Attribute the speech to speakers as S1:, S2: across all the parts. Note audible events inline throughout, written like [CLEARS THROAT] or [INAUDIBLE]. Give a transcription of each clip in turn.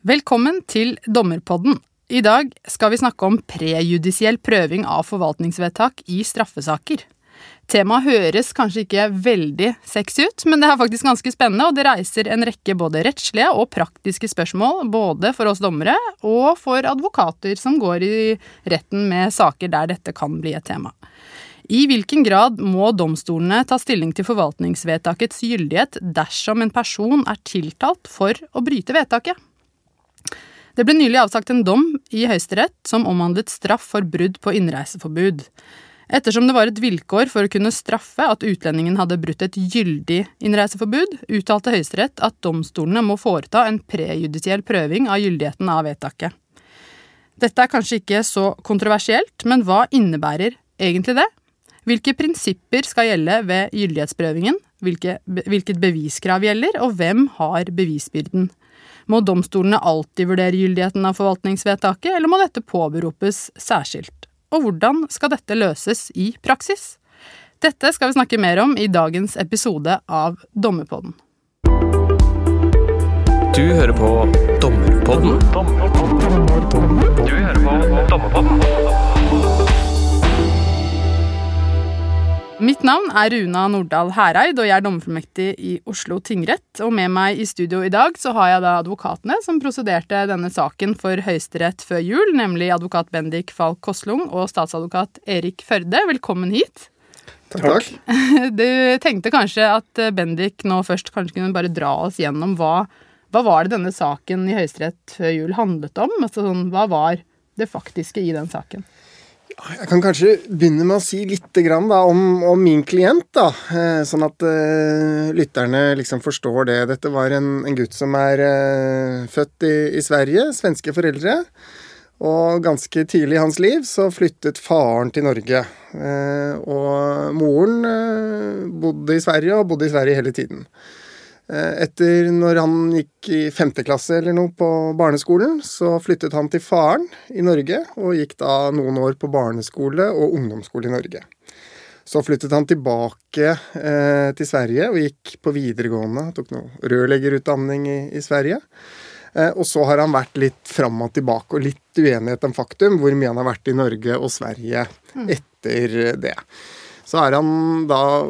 S1: Velkommen til Dommerpodden. I dag skal vi snakke om prejudisiell prøving av forvaltningsvedtak i straffesaker. Temaet høres kanskje ikke veldig sexy ut, men det er faktisk ganske spennende, og det reiser en rekke både rettslige og praktiske spørsmål, både for oss dommere og for advokater som går i retten med saker der dette kan bli et tema. I hvilken grad må domstolene ta stilling til forvaltningsvedtakets gyldighet dersom en person er tiltalt for å bryte vedtaket? Det ble nylig avsagt en dom i Høyesterett som omhandlet straff for brudd på innreiseforbud. Ettersom det var et vilkår for å kunne straffe at utlendingen hadde brutt et gyldig innreiseforbud, uttalte Høyesterett at domstolene må foreta en prejudisiell prøving av gyldigheten av vedtaket. Dette er kanskje ikke så kontroversielt, men hva innebærer egentlig det? Hvilke prinsipper skal gjelde ved gyldighetsprøvingen? Hvilke, hvilket beviskrav gjelder, og hvem har bevisbyrden? Må domstolene alltid vurdere gyldigheten av forvaltningsvedtaket, eller må dette påberopes særskilt? Og hvordan skal dette løses i praksis? Dette skal vi snakke mer om i dagens episode av Dommerpodden.
S2: Du hører på Dommerpodden. Du hører på Dommerpodden.
S1: Mitt navn er Runa Nordahl Hereid, og jeg er dommerfullmektig i Oslo tingrett. Og med meg i studio i dag så har jeg da advokatene som prosederte denne saken for Høyesterett før jul, nemlig advokat Bendik Falk Koslung og statsadvokat Erik Førde. Velkommen hit.
S3: Takk. [LAUGHS]
S1: Du tenkte kanskje at Bendik nå først kanskje kunne bare dra oss gjennom hva, hva var det denne saken i Høyesterett før jul handlet om? Altså sånn, hva var det faktiske i den saken?
S3: Jeg kan kanskje begynne med å si litt da, om, om, min klient, da. Eh, sånn at uh, lytterne liksom forstår det. Dette var en, en gutt som er uh, født i, i, Sverige, svenske foreldre. Og ganske tidlig i hans liv så flyttet faren til Norge. Uh, og moren bodde i Sverige, og bodde i Sverige hele tiden. Eh, etter når han gikk i femte klasse eller noe på barneskolen, så flyttet han til faren i Norge, og gikk da noen år på barneskole og ungdomsskole i Norge. Så flyttet han tilbake eh, til Sverige og gikk på videregående. Tok noe rørleggerutdanning i, i Sverige. Eh, og så har han vært litt fram og tilbake, og litt uenighet om faktum, hvor mye han har vært i Norge og Sverige mm. etter det så har han da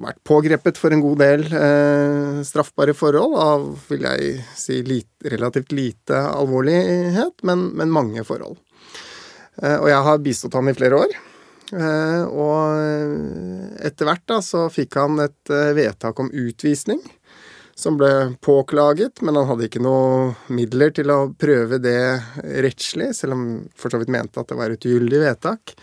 S3: vært pågrepet for en god del eh, straffbare forhold av, vil jeg si, lite, relativt lite alvorlighet, men, men mange forhold. Eh, og jeg har bistått han i flere år. Eh, og etter hvert da så fikk han et eh, vedtak om utvisning. Som ble påklaget, men han hadde ikke noe midler til å prøve det rettslig, selv om for så vidt mente at det var et ugyldig vedtak.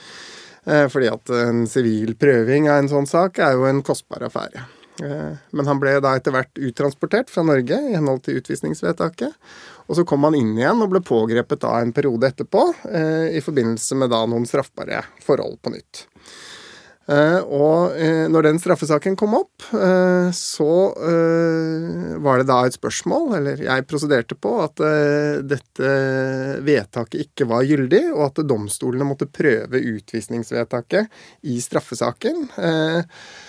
S3: Eh, fordi at en sivil prøving av en sånn sak er jo en kostbar affære. Eh, men han ble da etter hvert uttransportert fra Norge i henhold til utvisningsvedtaket. Og så kom han inn igjen og ble pågrepet da en periode etterpå eh, i forbindelse med da noen straffbare forhold på nytt. Eh, og eh, når den straffesaken kom opp, eh, så var det da et spørsmål, eller jeg prosederte på, at dette vedtaket ikke var gyldig, og at domstolene måtte prøve utvisningsvedtaket i straffesaken.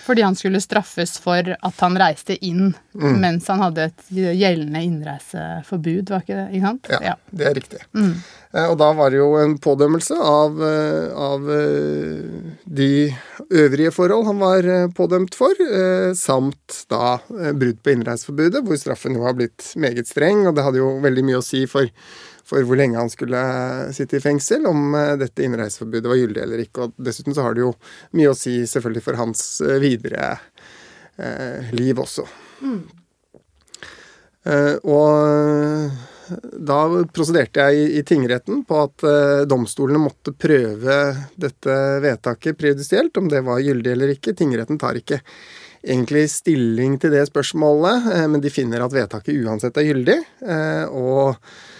S1: Fordi han skulle straffes for at han reiste inn mm. mens han hadde et gjeldende innreiseforbud, var ikke det? Ikke sant?
S3: Ja, ja. det er riktig. Mm. Og da var det jo en pådømmelse av, av de øvrige forhold han var eh, pådømt for, eh, samt da eh, brudd på innreiseforbudet, hvor straffen jo har blitt meget streng, og det hadde jo veldig mye å si for, for hvor lenge han skulle sitte i fengsel, om dette innreiseforbudet var gyldig eller ikke. Og dessuten så har det jo mye å si selvfølgelig for hans videre eh, liv også. Mm. Eh, og da prosederte jeg i, tingretten på at uh, domstolene måtte prøve dette vedtaket prejudisielt, om det var gyldig eller ikke. Tingretten tar ikke egentlig stilling til det spørsmålet, uh, men de finner at vedtaket uansett er gyldig. Uh, og Eh,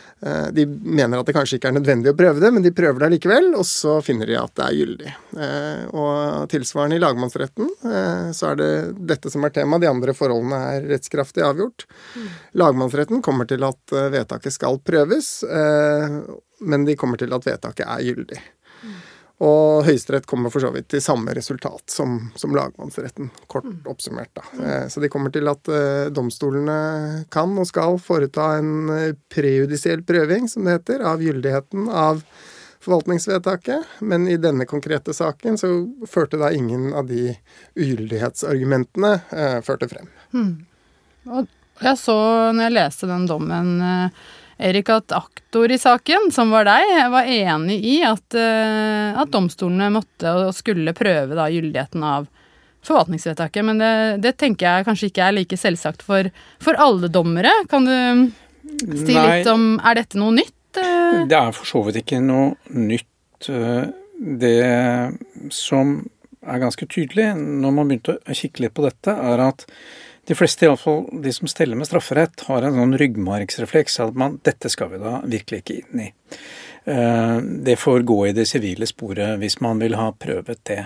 S3: de mener at det kanskje ikke er nødvendig å prøve det, men de prøver det likevel, og så finner de at det er gyldig. Eh, og tilsvarende i lagmannsretten eh, så er det dette som er tema, de andre forholdene er rettskraftig avgjort. Lagmannsretten kommer til at vedtaket skal prøves, men de kommer til at vedtaket er gyldig. Mm. Og Høyesterett kommer for så vidt til samme resultat som, som lagmannsretten, kort oppsummert. da. Eh, Så de kommer til at eh, domstolene kan og skal foreta en eh, prejudisiell prøving, som det heter, av gyldigheten av forvaltningsvedtaket. Men i denne konkrete saken så førte da ingen av de ugyldighetsargumentene eh, førte frem.
S1: Og jeg så når jeg leste den dommen, eh, Erik, at aktor i saken, som var deg, var enig i at, eh, at domstolene måtte og skulle prøve da gyldigheten av forvaltningsvedtaket. Men det, det tenker jeg kanskje ikke er like selvsagt for, for alle dommere. Kan du si
S4: Nei.
S1: litt om Er dette noe nytt? eh?
S4: Det er for så vidt ikke noe nytt. eh, Det som er ganske tydelig når man begynte å kikke litt på dette, er at de fleste, iallfall de som steller med strafferett, har en sånn ryggmargsrefleks at man dette skal vi da virkelig ikke inn i. Eh, Det får gå i det sivile sporet hvis man vil ha prøvet det.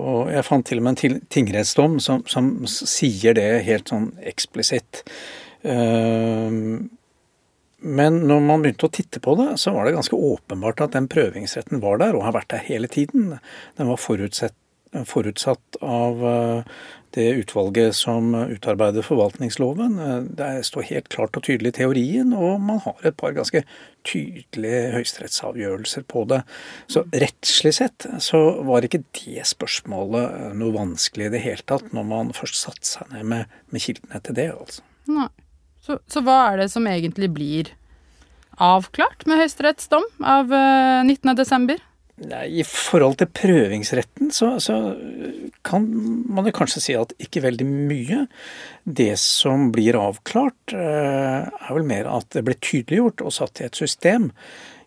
S4: Og jeg fant til og med en tingrettsdom som, som sier det helt sånn eksplisitt. Eh, Men når man begynte å titte på det, så var det ganske åpenbart at den prøvingsretten var der, og har vært der hele tiden. Den var forutsett, forutsatt av eh, det utvalget som utarbeider forvaltningsloven. Eh, Det står helt klart og tydelig i teorien, og man har et par ganske tydelige høyesterettsavgjørelser på det. Så rettslig sett så var ikke det spørsmålet eh, noe vanskelig i det hele tatt, når man først satte seg ned med, med kildene til det, altså.
S1: Nei. Så, så hva er det som egentlig blir avklart med Høyesteretts dom av eh, 19. desember?
S4: Nei, I forhold til prøvingsretten så, så kan man jo kanskje si at ikke veldig mye. Det som blir avklart, eh, er vel mer at det ble tydeliggjort og satt i et system.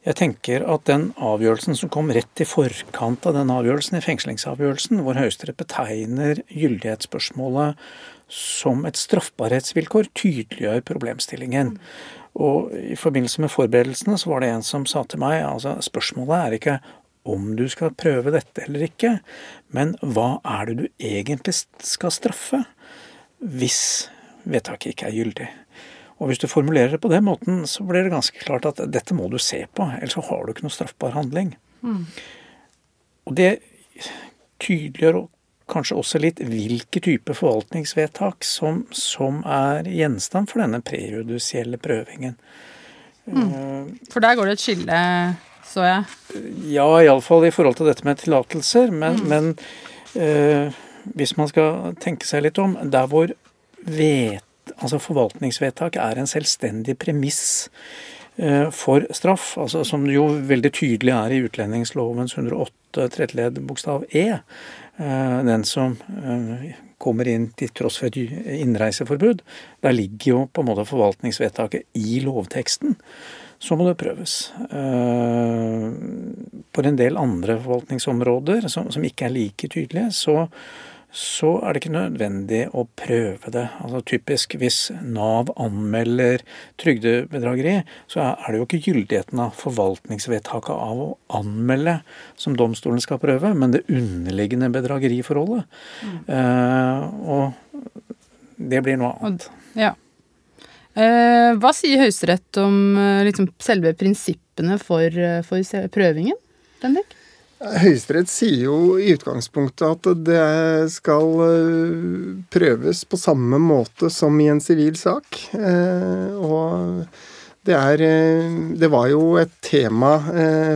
S4: Jeg tenker at den avgjørelsen som kom rett i forkant av den avgjørelsen, i fengslingsavgjørelsen, hvor Høyesterett betegner gyldighetsspørsmålet som et straffbarhetsvilkår, tydeliggjør problemstillingen. Og i forbindelse med forberedelsene så var det en som sa til meg altså spørsmålet er ikke om du skal prøve dette eller ikke, men hva er det du egentlig skal straffe hvis vedtaket ikke er gyldig? Og hvis du formulerer det på den måten, så blir det ganske klart at dette må du se på, ellers så har du ikke noe straffbar handling. Og det tydeliggjør kanskje også litt hvilke type forvaltningsvedtak som, som er gjenstand for denne prejudisielle prøvingen.
S1: For der går det et skille, så jeg.
S4: Ja, iallfall i forhold til dette med tillatelser. Men, men eh, hvis man skal tenke seg litt om, der hvor vet, altså forvaltningsvedtak er en selvstendig premiss eh, for straff, altså som jo veldig tydelig er i utlendingslovens 108 tredje ledd bokstav e, eh, den som eh, kommer inn til tross for et innreiseforbud, der ligger jo på en måte forvaltningsvedtaket i lovteksten så må det prøves. Eh, På en del andre forvaltningsområder som, som ikke er like tydelige, så, så er det ikke nødvendig å prøve det. Altså Typisk hvis Nav anmelder trygdebedrageri, så er det jo ikke gyldigheten av forvaltningsvedtaket av å anmelde som domstolen skal prøve, men det underliggende bedrageriforholdet. Eh, og det blir noe annet.
S1: Ja. Eh, hva sier Høyesterett om eh, liksom, selve prinsippene for, eh, for prøvingen? Bendik?
S3: Høyesterett sier jo i utgangspunktet at det skal prøves på samme måte som i en sivil sak. Og det er Det var jo et tema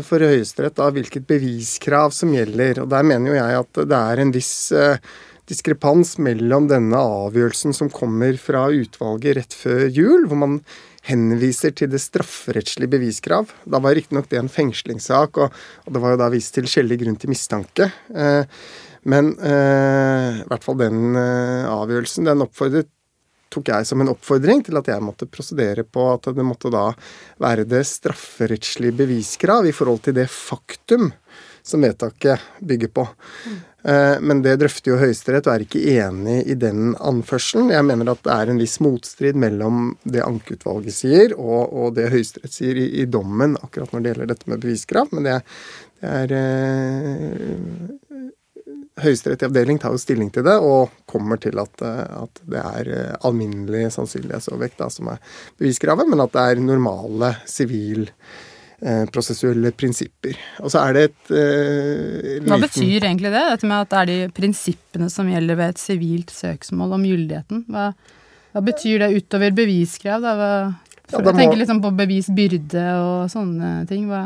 S3: for Høyesterett hvilket beviskrav som gjelder. Og der mener jo jeg at det er en viss diskrepans mellom denne avgjørelsen som kommer fra utvalget rett før jul, hvor man henviser til det strafferettslige beviskrav. Da var riktignok det en fengslingssak, og, og det var jo da vist til skjellig grunn til mistanke. Eh, men eh, i hvert fall den eh, avgjørelsen, den oppfordret tok jeg som en oppfordring til at jeg måtte prosedere på at det måtte da være det strafferettslige beviskrav i forhold til det faktum som vedtaket bygger på. Eh, Men det drøfter jo Høyesterett og er ikke enig i den anførselen. Jeg mener at det er en viss motstrid mellom det ankeutvalget sier og, og det Høyesterett sier i, i dommen akkurat når det gjelder dette med beviskrav. Men det, det er eh, Høyesterett i avdeling tar jo stilling til det og kommer til at, eh, at det er eh, alminnelig sannsynlighetsovervekt som er beviskravet, men at det er normale sivil eh, prosessuelle prinsipper. Og så er det et eh,
S1: Hva betyr egentlig det? Dette med at det er de prinsippene som gjelder ved et sivilt søksmål om gyldigheten. Hva, hva betyr det utover beviskrav? Da? Hva,
S3: Ja,
S1: for
S3: da
S1: jeg tenker
S3: må-
S1: liksom på bevisbyrde og sånne ting. Hva,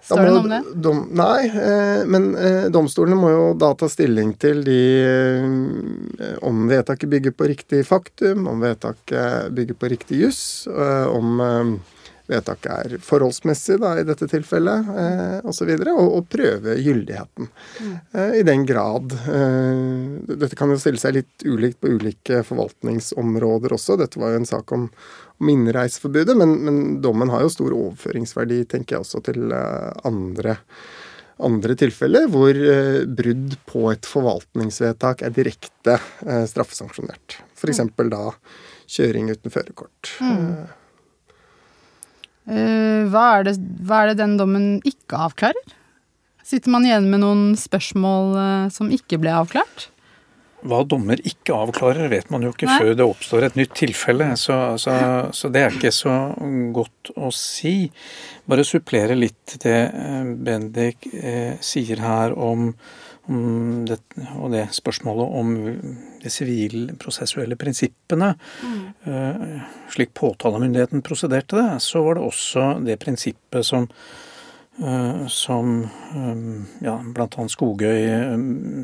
S3: står
S1: står det noe om det?
S3: Dom, nei, eh, men eh, domstolene må jo da ta stilling til de eh, Om vedtaket bygger på riktig faktum, om vedtaket bygger på riktig juss, eh, om eh, vedtaket er forholdsmessig da, i dette tilfellet, eh, osv. Og, og, og prøve gyldigheten. Eh, I den grad eh, Dette kan jo stille seg litt ulikt på ulike forvaltningsområder også. Dette var jo en sak om, om innreiseforbudet, men, men dommen har jo stor overføringsverdi, tenker jeg også, til eh, andre andre tilfeller hvor eh, brudd på et forvaltningsvedtak er direkte eh, straffesanksjonert. F.eks. da kjøring uten førerkort. Eh,
S1: Eh, hva, er det, hva er det den dommen ikke avklarer? Sitter man igjen med noen spørsmål eh, som ikke ble avklart?
S4: Hva dommer ikke avklarer, vet man jo ikke
S1: Nei.
S4: før det oppstår et nytt tilfelle. Så, så, så det er ikke så godt å si. Bare supplere litt det eh, Bendik eh, sier her om det, og det spørsmålet om de sivilprosessuelle prinsippene. Mm. slik påtalemyndigheten prosederte det, så var det også det prinsippet som eh, som eh, ja, bl.a. Skogøy eh,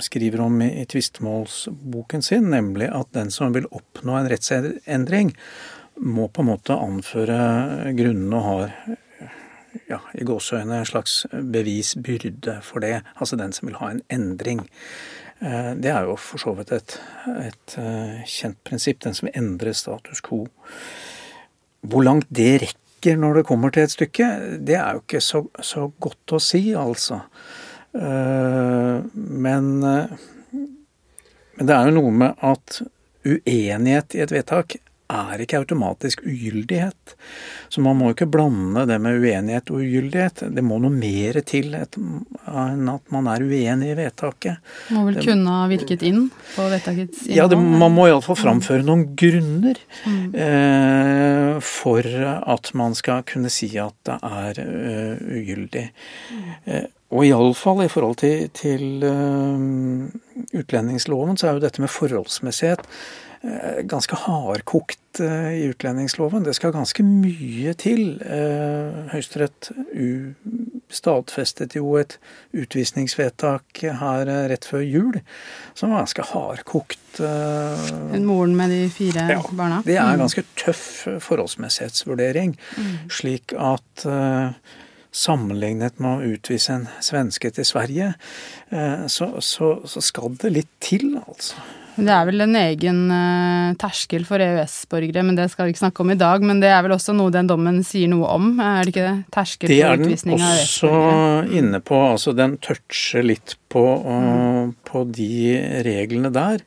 S4: skriver om i, i tvistemålsboken sin, nemlig at den som vil oppnå en rettsendring, må på en måte anføre grunnene og har ja, i gåseøyne en slags bevisbyrde for det. Altså den som vil ha en endring. Eh, Det er jo for så vidt et, et eh, kjent prinsipp, den som endrer status quo. Hvor langt det rekker når det kommer til et stykke, det er jo ikke så, så godt å si, altså. Eh, Men, men det er jo noe med at uenighet i et vedtak er ikke automatisk ugyldighet. Så man må ikke blande det med uenighet og ugyldighet. Det må noe mer til enn at man er uenig i vedtaket.
S1: Må vel kunne ha virket inn på vedtakets innhold?
S4: Ja, det, Man må iallfall framføre noen grunner eh, for at man skal kunne si at det er uh, ugyldig. Eh, og iallfall i forhold til, til uh, utlendingsloven, så er jo dette med forholdsmessighet ganske hardkokt eh, i utlendingsloven. Det skal ganske mye til. Eh, Høyesterett stadfestet jo et utvisningsvedtak her eh, rett før jul som var ganske hardkokt. eh,
S1: Moren med de fire
S4: Ja,
S1: barna?
S4: det er en ganske tøff forholdsmessighetsvurdering. Slik at eh, sammenlignet med å utvise en svenske til Sverige, eh, så, så, så skal det litt til, altså.
S1: Det er vel en egen uh, terskel for EØS-borgere, men det skal vi ikke snakke om i dag. Men det er vel også noe den dommen sier noe om, er det ikke det? Terskel
S4: Det
S1: for
S4: er den
S1: utvisning av
S4: også
S1: EØS-borgere.
S4: inne på. altså Den toucher litt på, uh, på de reglene der.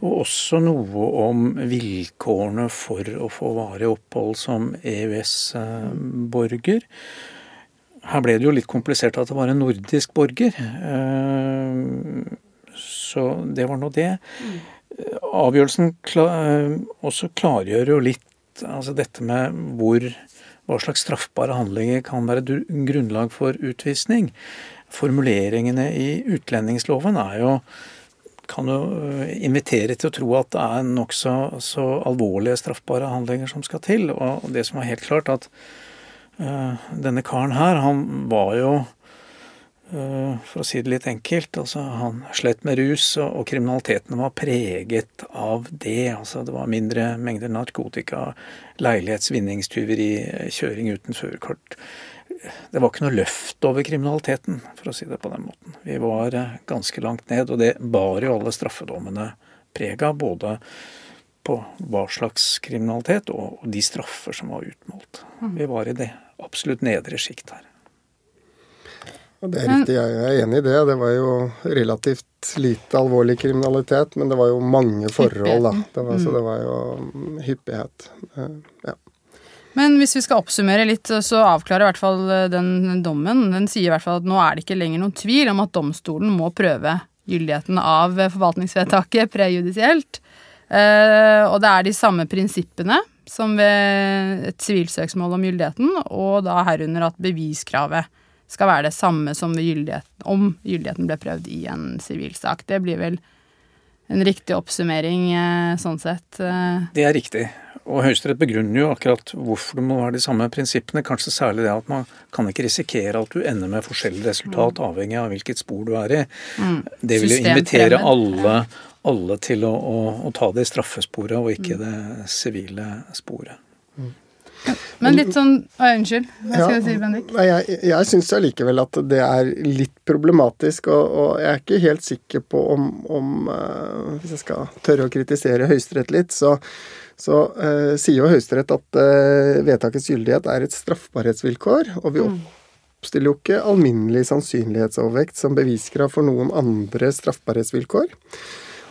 S4: Og også noe om vilkårene for å få varig opphold som EØS-borger. Her ble det jo litt komplisert at det var en nordisk borger. Eh, Så det var nå det. Avgjørelsen kla- eh, også klargjør jo litt altså dette med hvor hva slags straffbare handlinger kan være grunnlag for utvisning. Formuleringene i utlendingsloven er jo kan jo eh, invitere til å tro at det er nokså så alvorlige straffbare handlinger som skal til. Og det som er helt klart, at uh, denne karen her, han var jo for å si det litt enkelt, altså han slet med rus, og, kriminaliteten var preget av det. Altså det var mindre mengder narkotika, leilighetsvinningstyveri, kjøring uten førerkort. Det var ikke noe løft over kriminaliteten, for å si det på den måten. Vi var eh, ganske langt ned, og det bar jo alle straffedommene preg av, både på hva slags kriminalitet og de straffer som var utmålt. Vi var i det absolutt nedre sjikt her.
S3: Det er riktig, jeg er enig i det. Det var jo relativt lite alvorlig kriminalitet, men det var jo mange forhold, da. Det var, Så det var jo mm, hyppighet. Eh, Ja.
S1: Men hvis vi skal oppsummere litt, så avklarer i hvert fall eh, den dommen Den sier i hvert fall at nå er det ikke lenger noen tvil om at domstolen må prøve gyldigheten av forvaltningsvedtaket prejudisielt. Eh, og det er de samme prinsippene som ved et sivilsøksmål om gyldigheten, og da herunder at beviskravet skal være det samme som gyldighet, om gyldigheten ble prøvd i en sivilsak. Det blir vel en riktig oppsummering eh, sånn sett. Eh.
S4: Det er riktig. Og Høyesterett begrunner jo akkurat hvorfor det må være de samme prinsippene. Kanskje særlig det at man kan ikke risikere at du ender med forskjellig resultat, mm. avhengig av hvilket spor du er i. Mm. Det vil jo invitere alle, alle til å, å, å, ta det straffesporet og ikke mm. det sivile sporet.
S1: Men litt sånn å, Unnskyld. Hva skal ja, du si, Bendik?
S3: Jeg, jeg syns allikevel at det er litt problematisk, og, og, jeg er ikke helt sikker på om, om uh, Hvis jeg skal tørre å kritisere Høyesterett litt, så, så uh, sier jo Høyesterett at uh, vedtakets gyldighet er et straffbarhetsvilkår, og vi mm. oppstiller jo ikke alminnelig sannsynlighetsovervekt som beviskrav for noen andre straffbarhetsvilkår.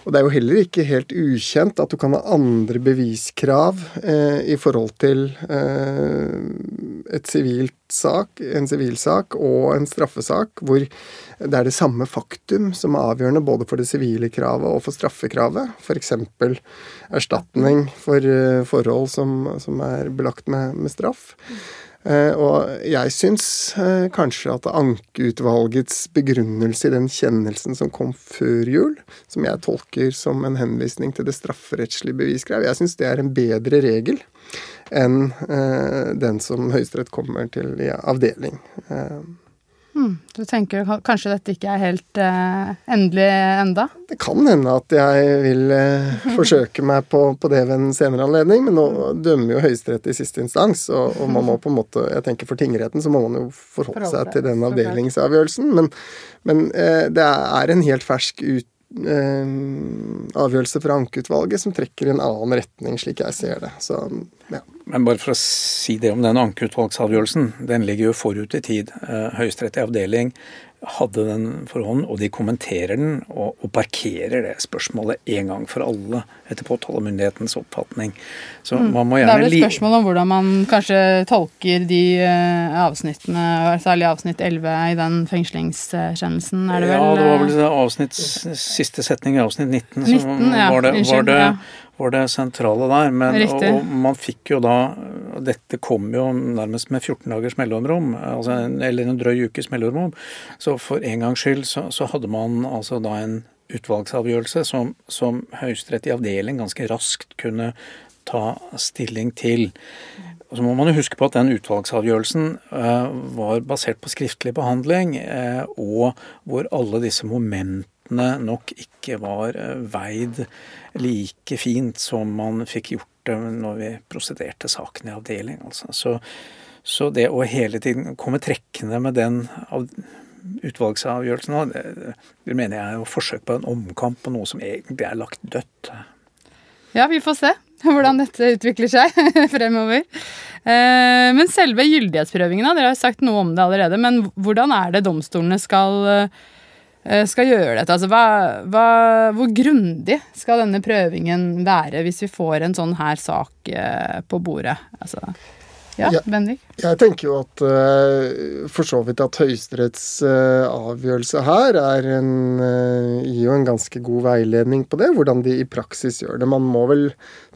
S3: Og det er jo heller ikke helt ukjent at du kan ha andre beviskrav eh, i forhold til eh, et sivilt sak, en sivilsak og en straffesak, hvor det er det samme faktum som er avgjørende både for det sivile kravet og for straffekravet. F.eks. erstatning for eh, forhold som, som, er belagt med, med straff. Eh, og jeg syns eh, kanskje at ankeutvalgets begrunnelse i den kjennelsen som kom før jul, som jeg tolker som en henvisning til det strafferettslige beviskrav, jeg syns det er en bedre regel enn eh, den som Høyesterett kommer til i avdeling.
S1: Hmm, du tenker kanskje dette ikke er helt eh, endelig enda?
S3: Det kan hende at jeg vil eh, forsøke meg på, på, det ved en senere anledning, men nå dømmer jo Høyesterett i siste instans, og, og, man må på en måte Jeg tenker for tingretten så må man jo forholde seg til den avdelingsavgjørelsen, men, men eh, det er en helt fersk ut avgjørelse fra ankeutvalget som trekker i en annen retning, slik jeg ser det. Så, ja.
S4: Men bare for å si det om den ankeutvalgsavgjørelsen, den ligger jo forut i tid. Eh, Høyesterett i avdeling hadde den for hånden, og de kommenterer den og, og parkerer det spørsmålet en gang for alle etter påtalemyndighetens oppfatning.
S1: Så mm. man må gjerne... Det er vel et spørsmål om hvordan man kanskje tolker de uh, avsnittene, særlig avsnitt 11 i den fengslingskjennelsen, er det vel?
S4: Ja, det var vel avsnitt, siste setning i avsnitt 19, 19 som ja, var det, var det, var det sentrale der. Men, og, og, man fikk jo da Dette kom jo nærmest med 14 dagers mellomrom, altså, eller en drøy ukes mellomrom. Så for en gangs skyld så, så hadde man altså da en utvalgsavgjørelse som, som Høyesterett i avdeling ganske raskt kunne ta stilling til. Og så må man jo huske på at den utvalgsavgjørelsen uh, var basert på skriftlig behandling, uh, og hvor alle disse momentene nok ikke var uh, veid like fint som man fikk gjort det når vi prosederte saken i avdeling. Altså. Så, så, det å hele tiden komme trekkende med den utvalgsavgjørelsen det, det, mener jeg er å forsøk på en omkamp på noe som egentlig er lagt dødt.
S1: Ja, vi får se hvordan dette utvikler seg [LAUGHS] fremover. Eh, men selve gyldighetsprøvingen, dere har sagt noe om det allerede, men hvordan er det domstolene skal, eh, skal gjøre dette? Altså, hva, hva, hvor grundig skal denne prøvingen være hvis vi får en sånn her sak eh, på bordet? Altså ja, Bendik?
S3: Jeg tenker jo at uh, for så vidt at Høyesteretts uh, avgjørelse her er en, uh, gir jo en ganske god veiledning på det, hvordan de i praksis gjør det. Man må vel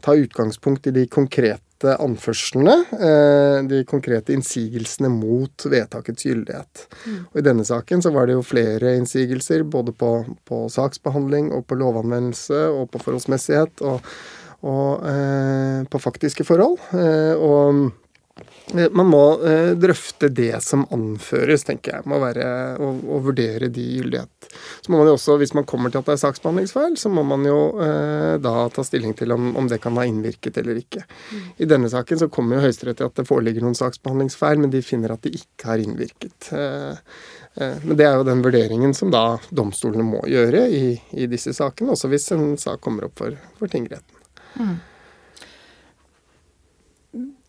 S3: ta utgangspunkt i de konkrete anførslene, de konkrete innsigelsene mot vedtakets gyldighet. Mm. Og I denne saken så var det jo flere innsigelser, både på, på saksbehandling og på lovanvendelse og på forholdsmessighet og, og på faktiske forhold. og Eh, man må eh, drøfte det som anføres, tenker jeg. Må være å, vurdere de gyldighet. Så må man jo også, hvis man kommer til at det er saksbehandlingsfeil, så må man jo eh, da ta stilling til om, om, det kan ha innvirket eller ikke. Mm. I denne saken så kommer jo Høyesterett til at det foreligger noen saksbehandlingsfeil, men de finner at det ikke har innvirket. Eh, eh, men det er jo den vurderingen som da domstolene må gjøre i, i disse sakene, også hvis en sak kommer opp for, for tingretten. Mm.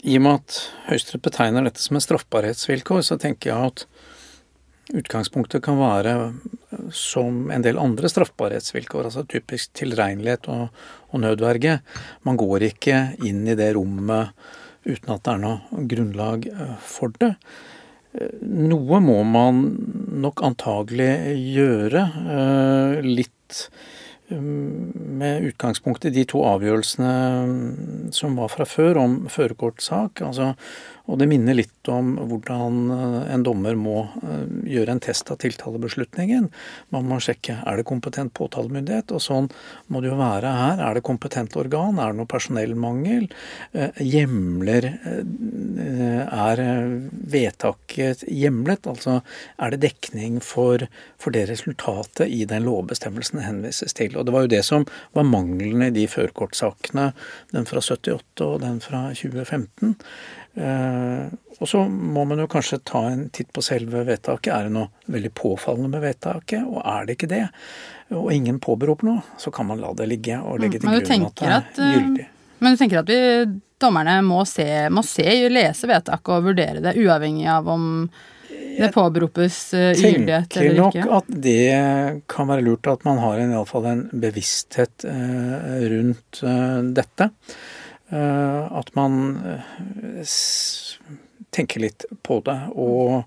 S4: I og med at Høyesterett betegner dette som en straffbarhetsvilkår, så tenker jeg at utgangspunktet kan være som en del andre straffbarhetsvilkår, altså typisk tilregnelighet og, og nødverge. Man går ikke inn i det rommet uten at det er noe grunnlag eh, for det. Noe må man nok antagelig gjøre. Eh, litt med utgangspunkt i de to avgjørelsene mm, som var fra før om førerkortsak. Altså, og det minner litt om hvordan eh, en dommer må eh, gjøre en test av tiltalebeslutningen. Man må sjekke er det kompetent påtalemyndighet, og sånn må det jo være her. Er det kompetent organ? Er det noe personellmangel? Eh, hjemler Er vedtaket hjemlet? Altså er det dekning for, for det resultatet i den lovbestemmelsen henvises til? Og det var jo det som var mangelen i de førerkortsakene, den fra 78 og den fra 2015. Eh, og så må man jo kanskje ta en titt på selve vedtaket. Er det noe veldig påfallende med vedtaket? Og er det ikke det, og ingen påberoper noe, så kan man la det ligge og legge til
S1: Mm,
S4: grunn at det er
S1: at, eh,
S4: gyldig.
S1: Men du tenker at vi, dommerne må se, må se, lese vedtaket og vurdere det, uavhengig av om det påberopes ikke? Jeg
S4: tenker nok at det kan være lurt at man har iallfall en bevissthet eh, rundt eh, dette. Eh, at man eh, tenker litt på det. Og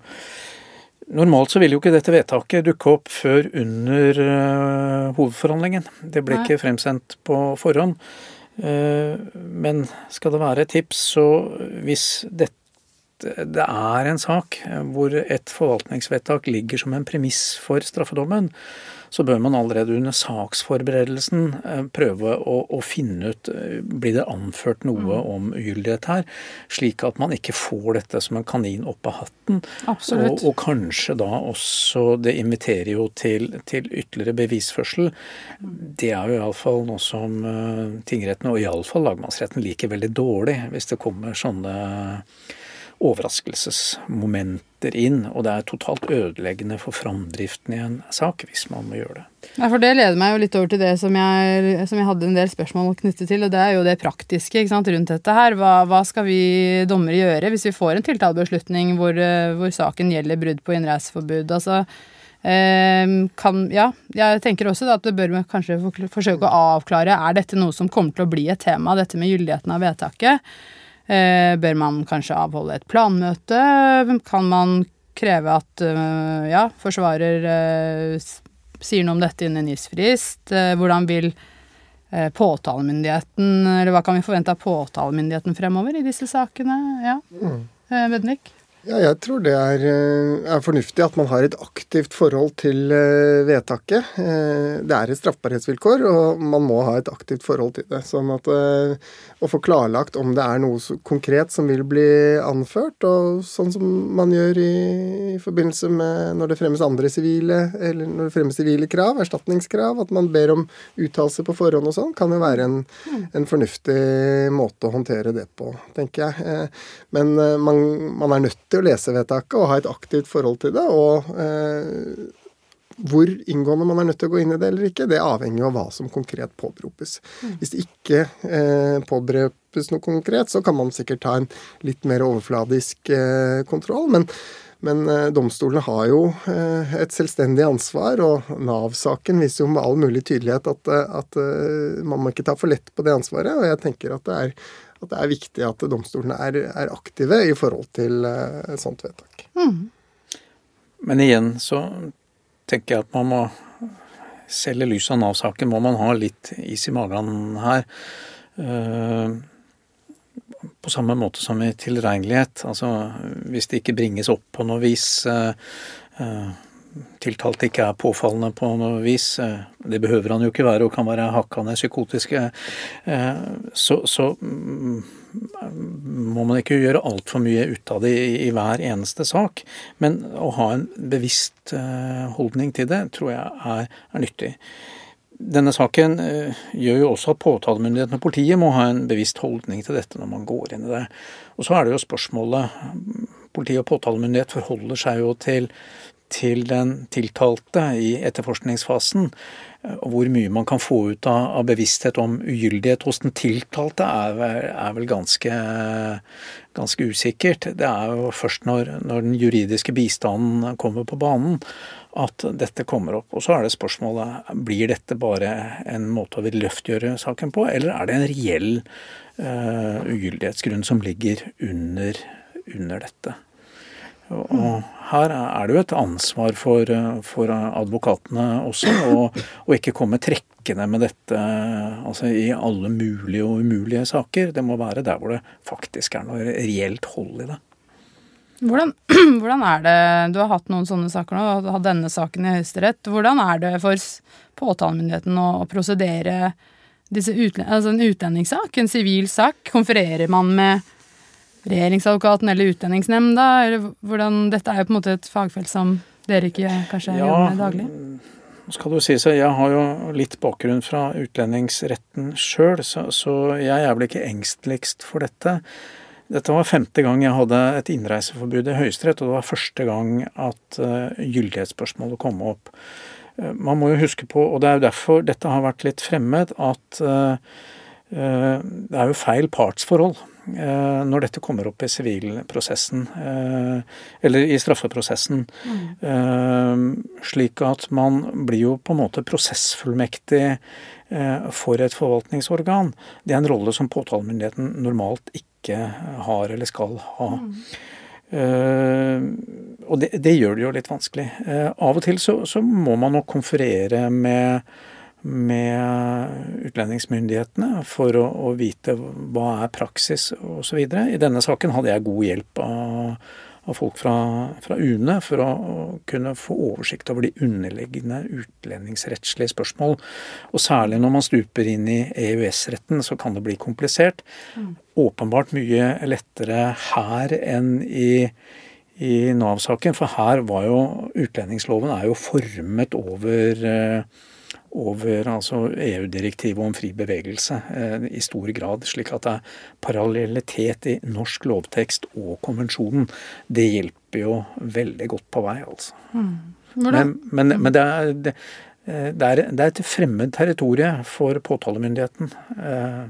S4: normalt så vil jo ikke dette vedtaket dukke opp før under eh, hovedforhandlingen. Det ble ikke fremsendt på forhånd. Men skal det være et tips, så hvis dette det er en sak hvor et forvaltningsvedtak ligger som en premiss for straffedommen, så bør man allerede under saksforberedelsen eh, prøve å, å finne ut eh, Blir det anført noe om ugyldighet her? Slik at man ikke får dette som en kanin opp av hatten. Og, og kanskje da også Det inviterer jo til, til ytterligere bevisførsel. Det er jo iallfall noe som eh, tingretten, og iallfall lagmannsretten, liker veldig dårlig hvis det kommer sånne overraskelsesmomenter inn, og det er totalt ødeleggende for framdriften i en sak hvis man må gjøre det.
S1: Ja, for Det leder meg jo litt over til det som jeg, som jeg hadde en del spørsmål knyttet til, og det er jo det praktiske sant, rundt dette her. Hva, hva skal vi dommere gjøre hvis vi får en tiltalebeslutning hvor, eh, hvor saken gjelder brudd på innreiseforbud? Altså, eh, kan, ja, jeg tenker også at det bør vi kanskje forsøke å avklare er dette noe som kommer til å bli et tema, dette med gyldigheten av vedtaket. Eh, bør man kanskje avholde et planmøte? Kan man kreve at eh, ja, forsvarer eh, sier noe om dette innen en frist? Hvordan vil påtalemyndigheten, eller hva kan vi forvente av påtalemyndigheten fremover i disse sakene? Ja, mm. Vednik?
S3: Ja, jeg tror det er, eh, er fornuftig at man har et aktivt forhold til eh, vedtaket. Eh, Det er et straffbarhetsvilkår, og man må ha et aktivt forhold til det. Sånn at å få klarlagt om det er noe konkret som vil bli anført, og sånn som man gjør i, i forbindelse med når det fremmes andre sivile, eller når det fremmes sivile krav, erstatningskrav, at man ber om uttalelse på forhånd og sånn, kan jo være en, en fornuftig måte å håndtere det på, tenker jeg. Men man, man er nødt til å lese vedtaket og ha et aktivt forhold til det. Og eh, hvor inngående man er nødt til å gå inn i det eller ikke, det avhenger jo av hva som konkret påberopes. Hvis det ikke eh, påberopes noe konkret, så kan man sikkert ta en litt mer overfladisk eh, kontroll. Men, men eh, domstolene har jo eh, et selvstendig ansvar, og Nav-saken viser jo med all mulig tydelighet at, eh, at man må ikke ta for lett på det ansvaret. Og jeg tenker at det er, at det er viktig at domstolene er, er aktive i forhold til eh, et sånt vedtak.
S4: Men igjen så tenker jeg at man må selv i lys av Nav-saken må man ha litt is i magen her. Eh, På samme måte som i tilregnelighet. Altså hvis det ikke bringes opp på noe vis eh, tiltalte ikke er påfallende på noe vis, eh, det behøver han jo ikke være og kan være hakkande psykotiske, eh, så, så mm, må man ikke gjøre altfor mye ut av det i, hver eneste sak. Men å ha en bevisst eh, holdning til det tror jeg er, er nyttig. Denne saken gjør jo også at påtalemyndigheten og politiet må ha en bevisst holdning til dette når man går inn i det. Og så er det jo spørsmålet Politi og påtalemyndighet forholder seg jo til, til den tiltalte i etterforskningsfasen. hvor mye man kan få ut av, bevissthet om ugyldighet hos den tiltalte, er, er vel ganske, ganske usikkert. Det er jo først når, når den juridiske bistanden kommer på banen at dette kommer opp. Og så er det spørsmålet blir dette bare en måte å løftgjøre saken på, eller er det en reell uh, ugyldighetsgrunn som ligger under, under dette. Og, og her er det jo et ansvar for, for advokatene også, å ikke komme trekkende med dette altså i alle mulige og umulige saker. Det må være der hvor det faktisk er noe reelt hold i det.
S1: Hvordan, [CLEARS THROAT] hvordan, er det Du har hatt noen sånne saker nå, du har hatt denne saken i Høyesterett. Hvordan er det for påtalemyndigheten å, prosedere disse utlend, altså en utlendingssak, en sivil sak? Konfererer man med regjeringsadvokaten eller Utlendingsnemnda? Eller hvordan, dette er jo på en måte et fagfelt som dere ikke kanskje ja, jobber med daglig?
S4: skal du si så Jeg har jo litt bakgrunn fra utlendingsretten sjøl, så, så jeg er vel ikke engsteligst for dette. Dette var femte gang jeg hadde et innreiseforbud i Høyesterett, og det var første gang at uh, gyldighetsspørsmålet kom opp. Uh, man må jo huske på, og det er jo derfor dette har vært litt fremmed, at uh, det er jo feil partsforhold når dette kommer opp i sivilprosessen, eller i straffeprosessen. Mm. Slik at man blir jo på en måte prosessfullmektig for et forvaltningsorgan. Det er en rolle som påtalemyndigheten normalt ikke ikke har eller skal ha. Mm. Uh, og det, det, gjør det jo litt vanskelig. Uh, av og til så, så må man nok konferere med, med utlendingsmyndighetene for å, å, vite hva er praksis osv. I denne saken hadde jeg god hjelp av av folk fra, fra, UNE for å, kunne få oversikt over de underliggende utlendingsrettslige spørsmål. Og særlig når man stuper inn i EØS-retten, så kan det bli komplisert. Mm. Åpenbart mye lettere her enn i, i Nav-saken, for her var jo utlendingsloven er jo formet over eh, over altså EU-direktivet om fri bevegelse eh, i stor grad, slik at det er parallellitet i norsk lovtekst og konvensjonen. Det hjelper jo veldig godt på vei, altså. Mm. Men, men, men det, er, det, eh, det, er, det, er, et fremmed territorium for påtalemyndigheten. Eh,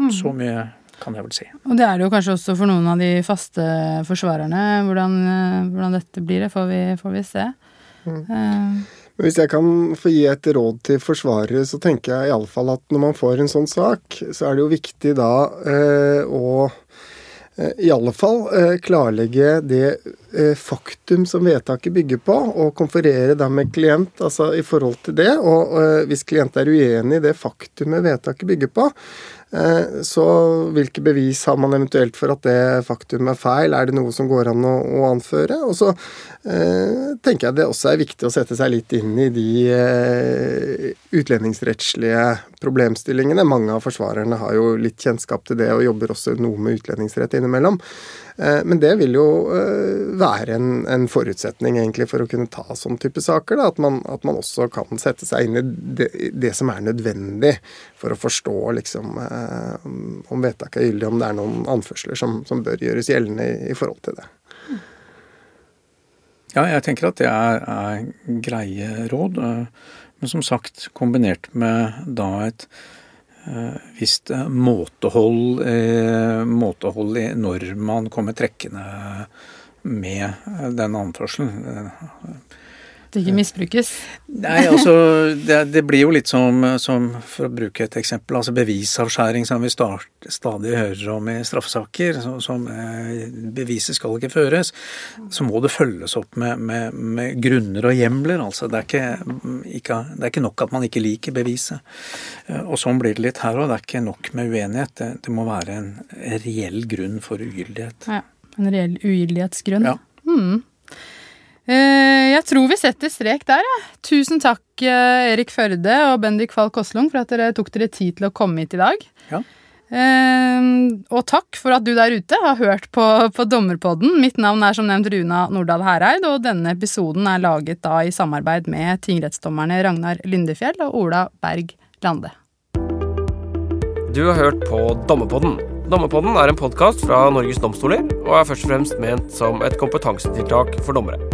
S4: mm. Så mye kan jeg vel si.
S1: Og det er det jo kanskje også for noen av de faste forsvarerne. Hvordan, hvordan dette blir, det får vi, får vi se. Mm.
S3: Uh, hvis jeg kan få gi et råd til forsvarere, så tenker jeg iallfall at når man får en sånn sak, så er det jo viktig da eh, å eh, i alle fall eh, klarlegge det eh, faktum som vedtaket bygger på, og konferere da med klient altså i forhold til det. Og eh, hvis klient er uenig i det faktumet vedtaket bygger på, så hvilke bevis har man eventuelt for at det faktum er feil? Er det noe som går an å, å anføre? Og så eh, tenker jeg det også er viktig å sette seg litt inn i de eh, utlendingsrettslige problemstillingene. Mange av forsvarerne har jo litt kjennskap til det og jobber også noe med utlendingsrett innimellom. Eh, men det vil jo eh, være en, en, forutsetning egentlig for å kunne ta sånn type saker. Da, at, man, at, man, også kan sette seg inn i det, det, som er nødvendig for å forstå liksom, eh, om vedtaket er gyldig, om det er noen anførsler som, som bør gjøres gjeldende i, i, forhold til det.
S4: Ja, jeg tenker at det er, er greie råd. Men som sagt, kombinert med da et visst eh, måtehold, eh, måtehold når man kommer trekkende med den anførselen
S1: det ikke misbrukes?
S4: Nei, altså det, det, blir jo litt som, som, for å bruke et eksempel, altså bevisavskjæring som vi start, stadig hører om i straffesaker. Som, som eh, beviset skal ikke føres. Så må det følges opp med, med, med grunner og hjemler. Altså det er, ikke, ikke, det er, ikke, nok at man ikke liker beviset. Eh, og sånn blir det litt her òg. Det er ikke nok med uenighet. Det, det, må være en reell grunn for ugyldighet.
S1: Ja, en reell ugyldighetsgrunn. Ja. Hmm. Eh, jeg tror vi setter strek der, jeg. Tusen takk, eh, Erik Førde og Bendik Falk Oslung, for at dere tok dere tid til å komme hit i dag. Ja. Eh, og takk for at du der ute har hørt på, på Dommerpodden. Mitt navn er som nevnt Runa Nordahl Hereid, og denne episoden er laget da i samarbeid med tingrettsdommerne Ragnar Lindefjell og Ola Berg Lande.
S2: Du har hørt på Dommerpodden. Dommerpodden er en podkast fra Norges domstoler og er først og fremst ment som et kompetansetiltak for dommere.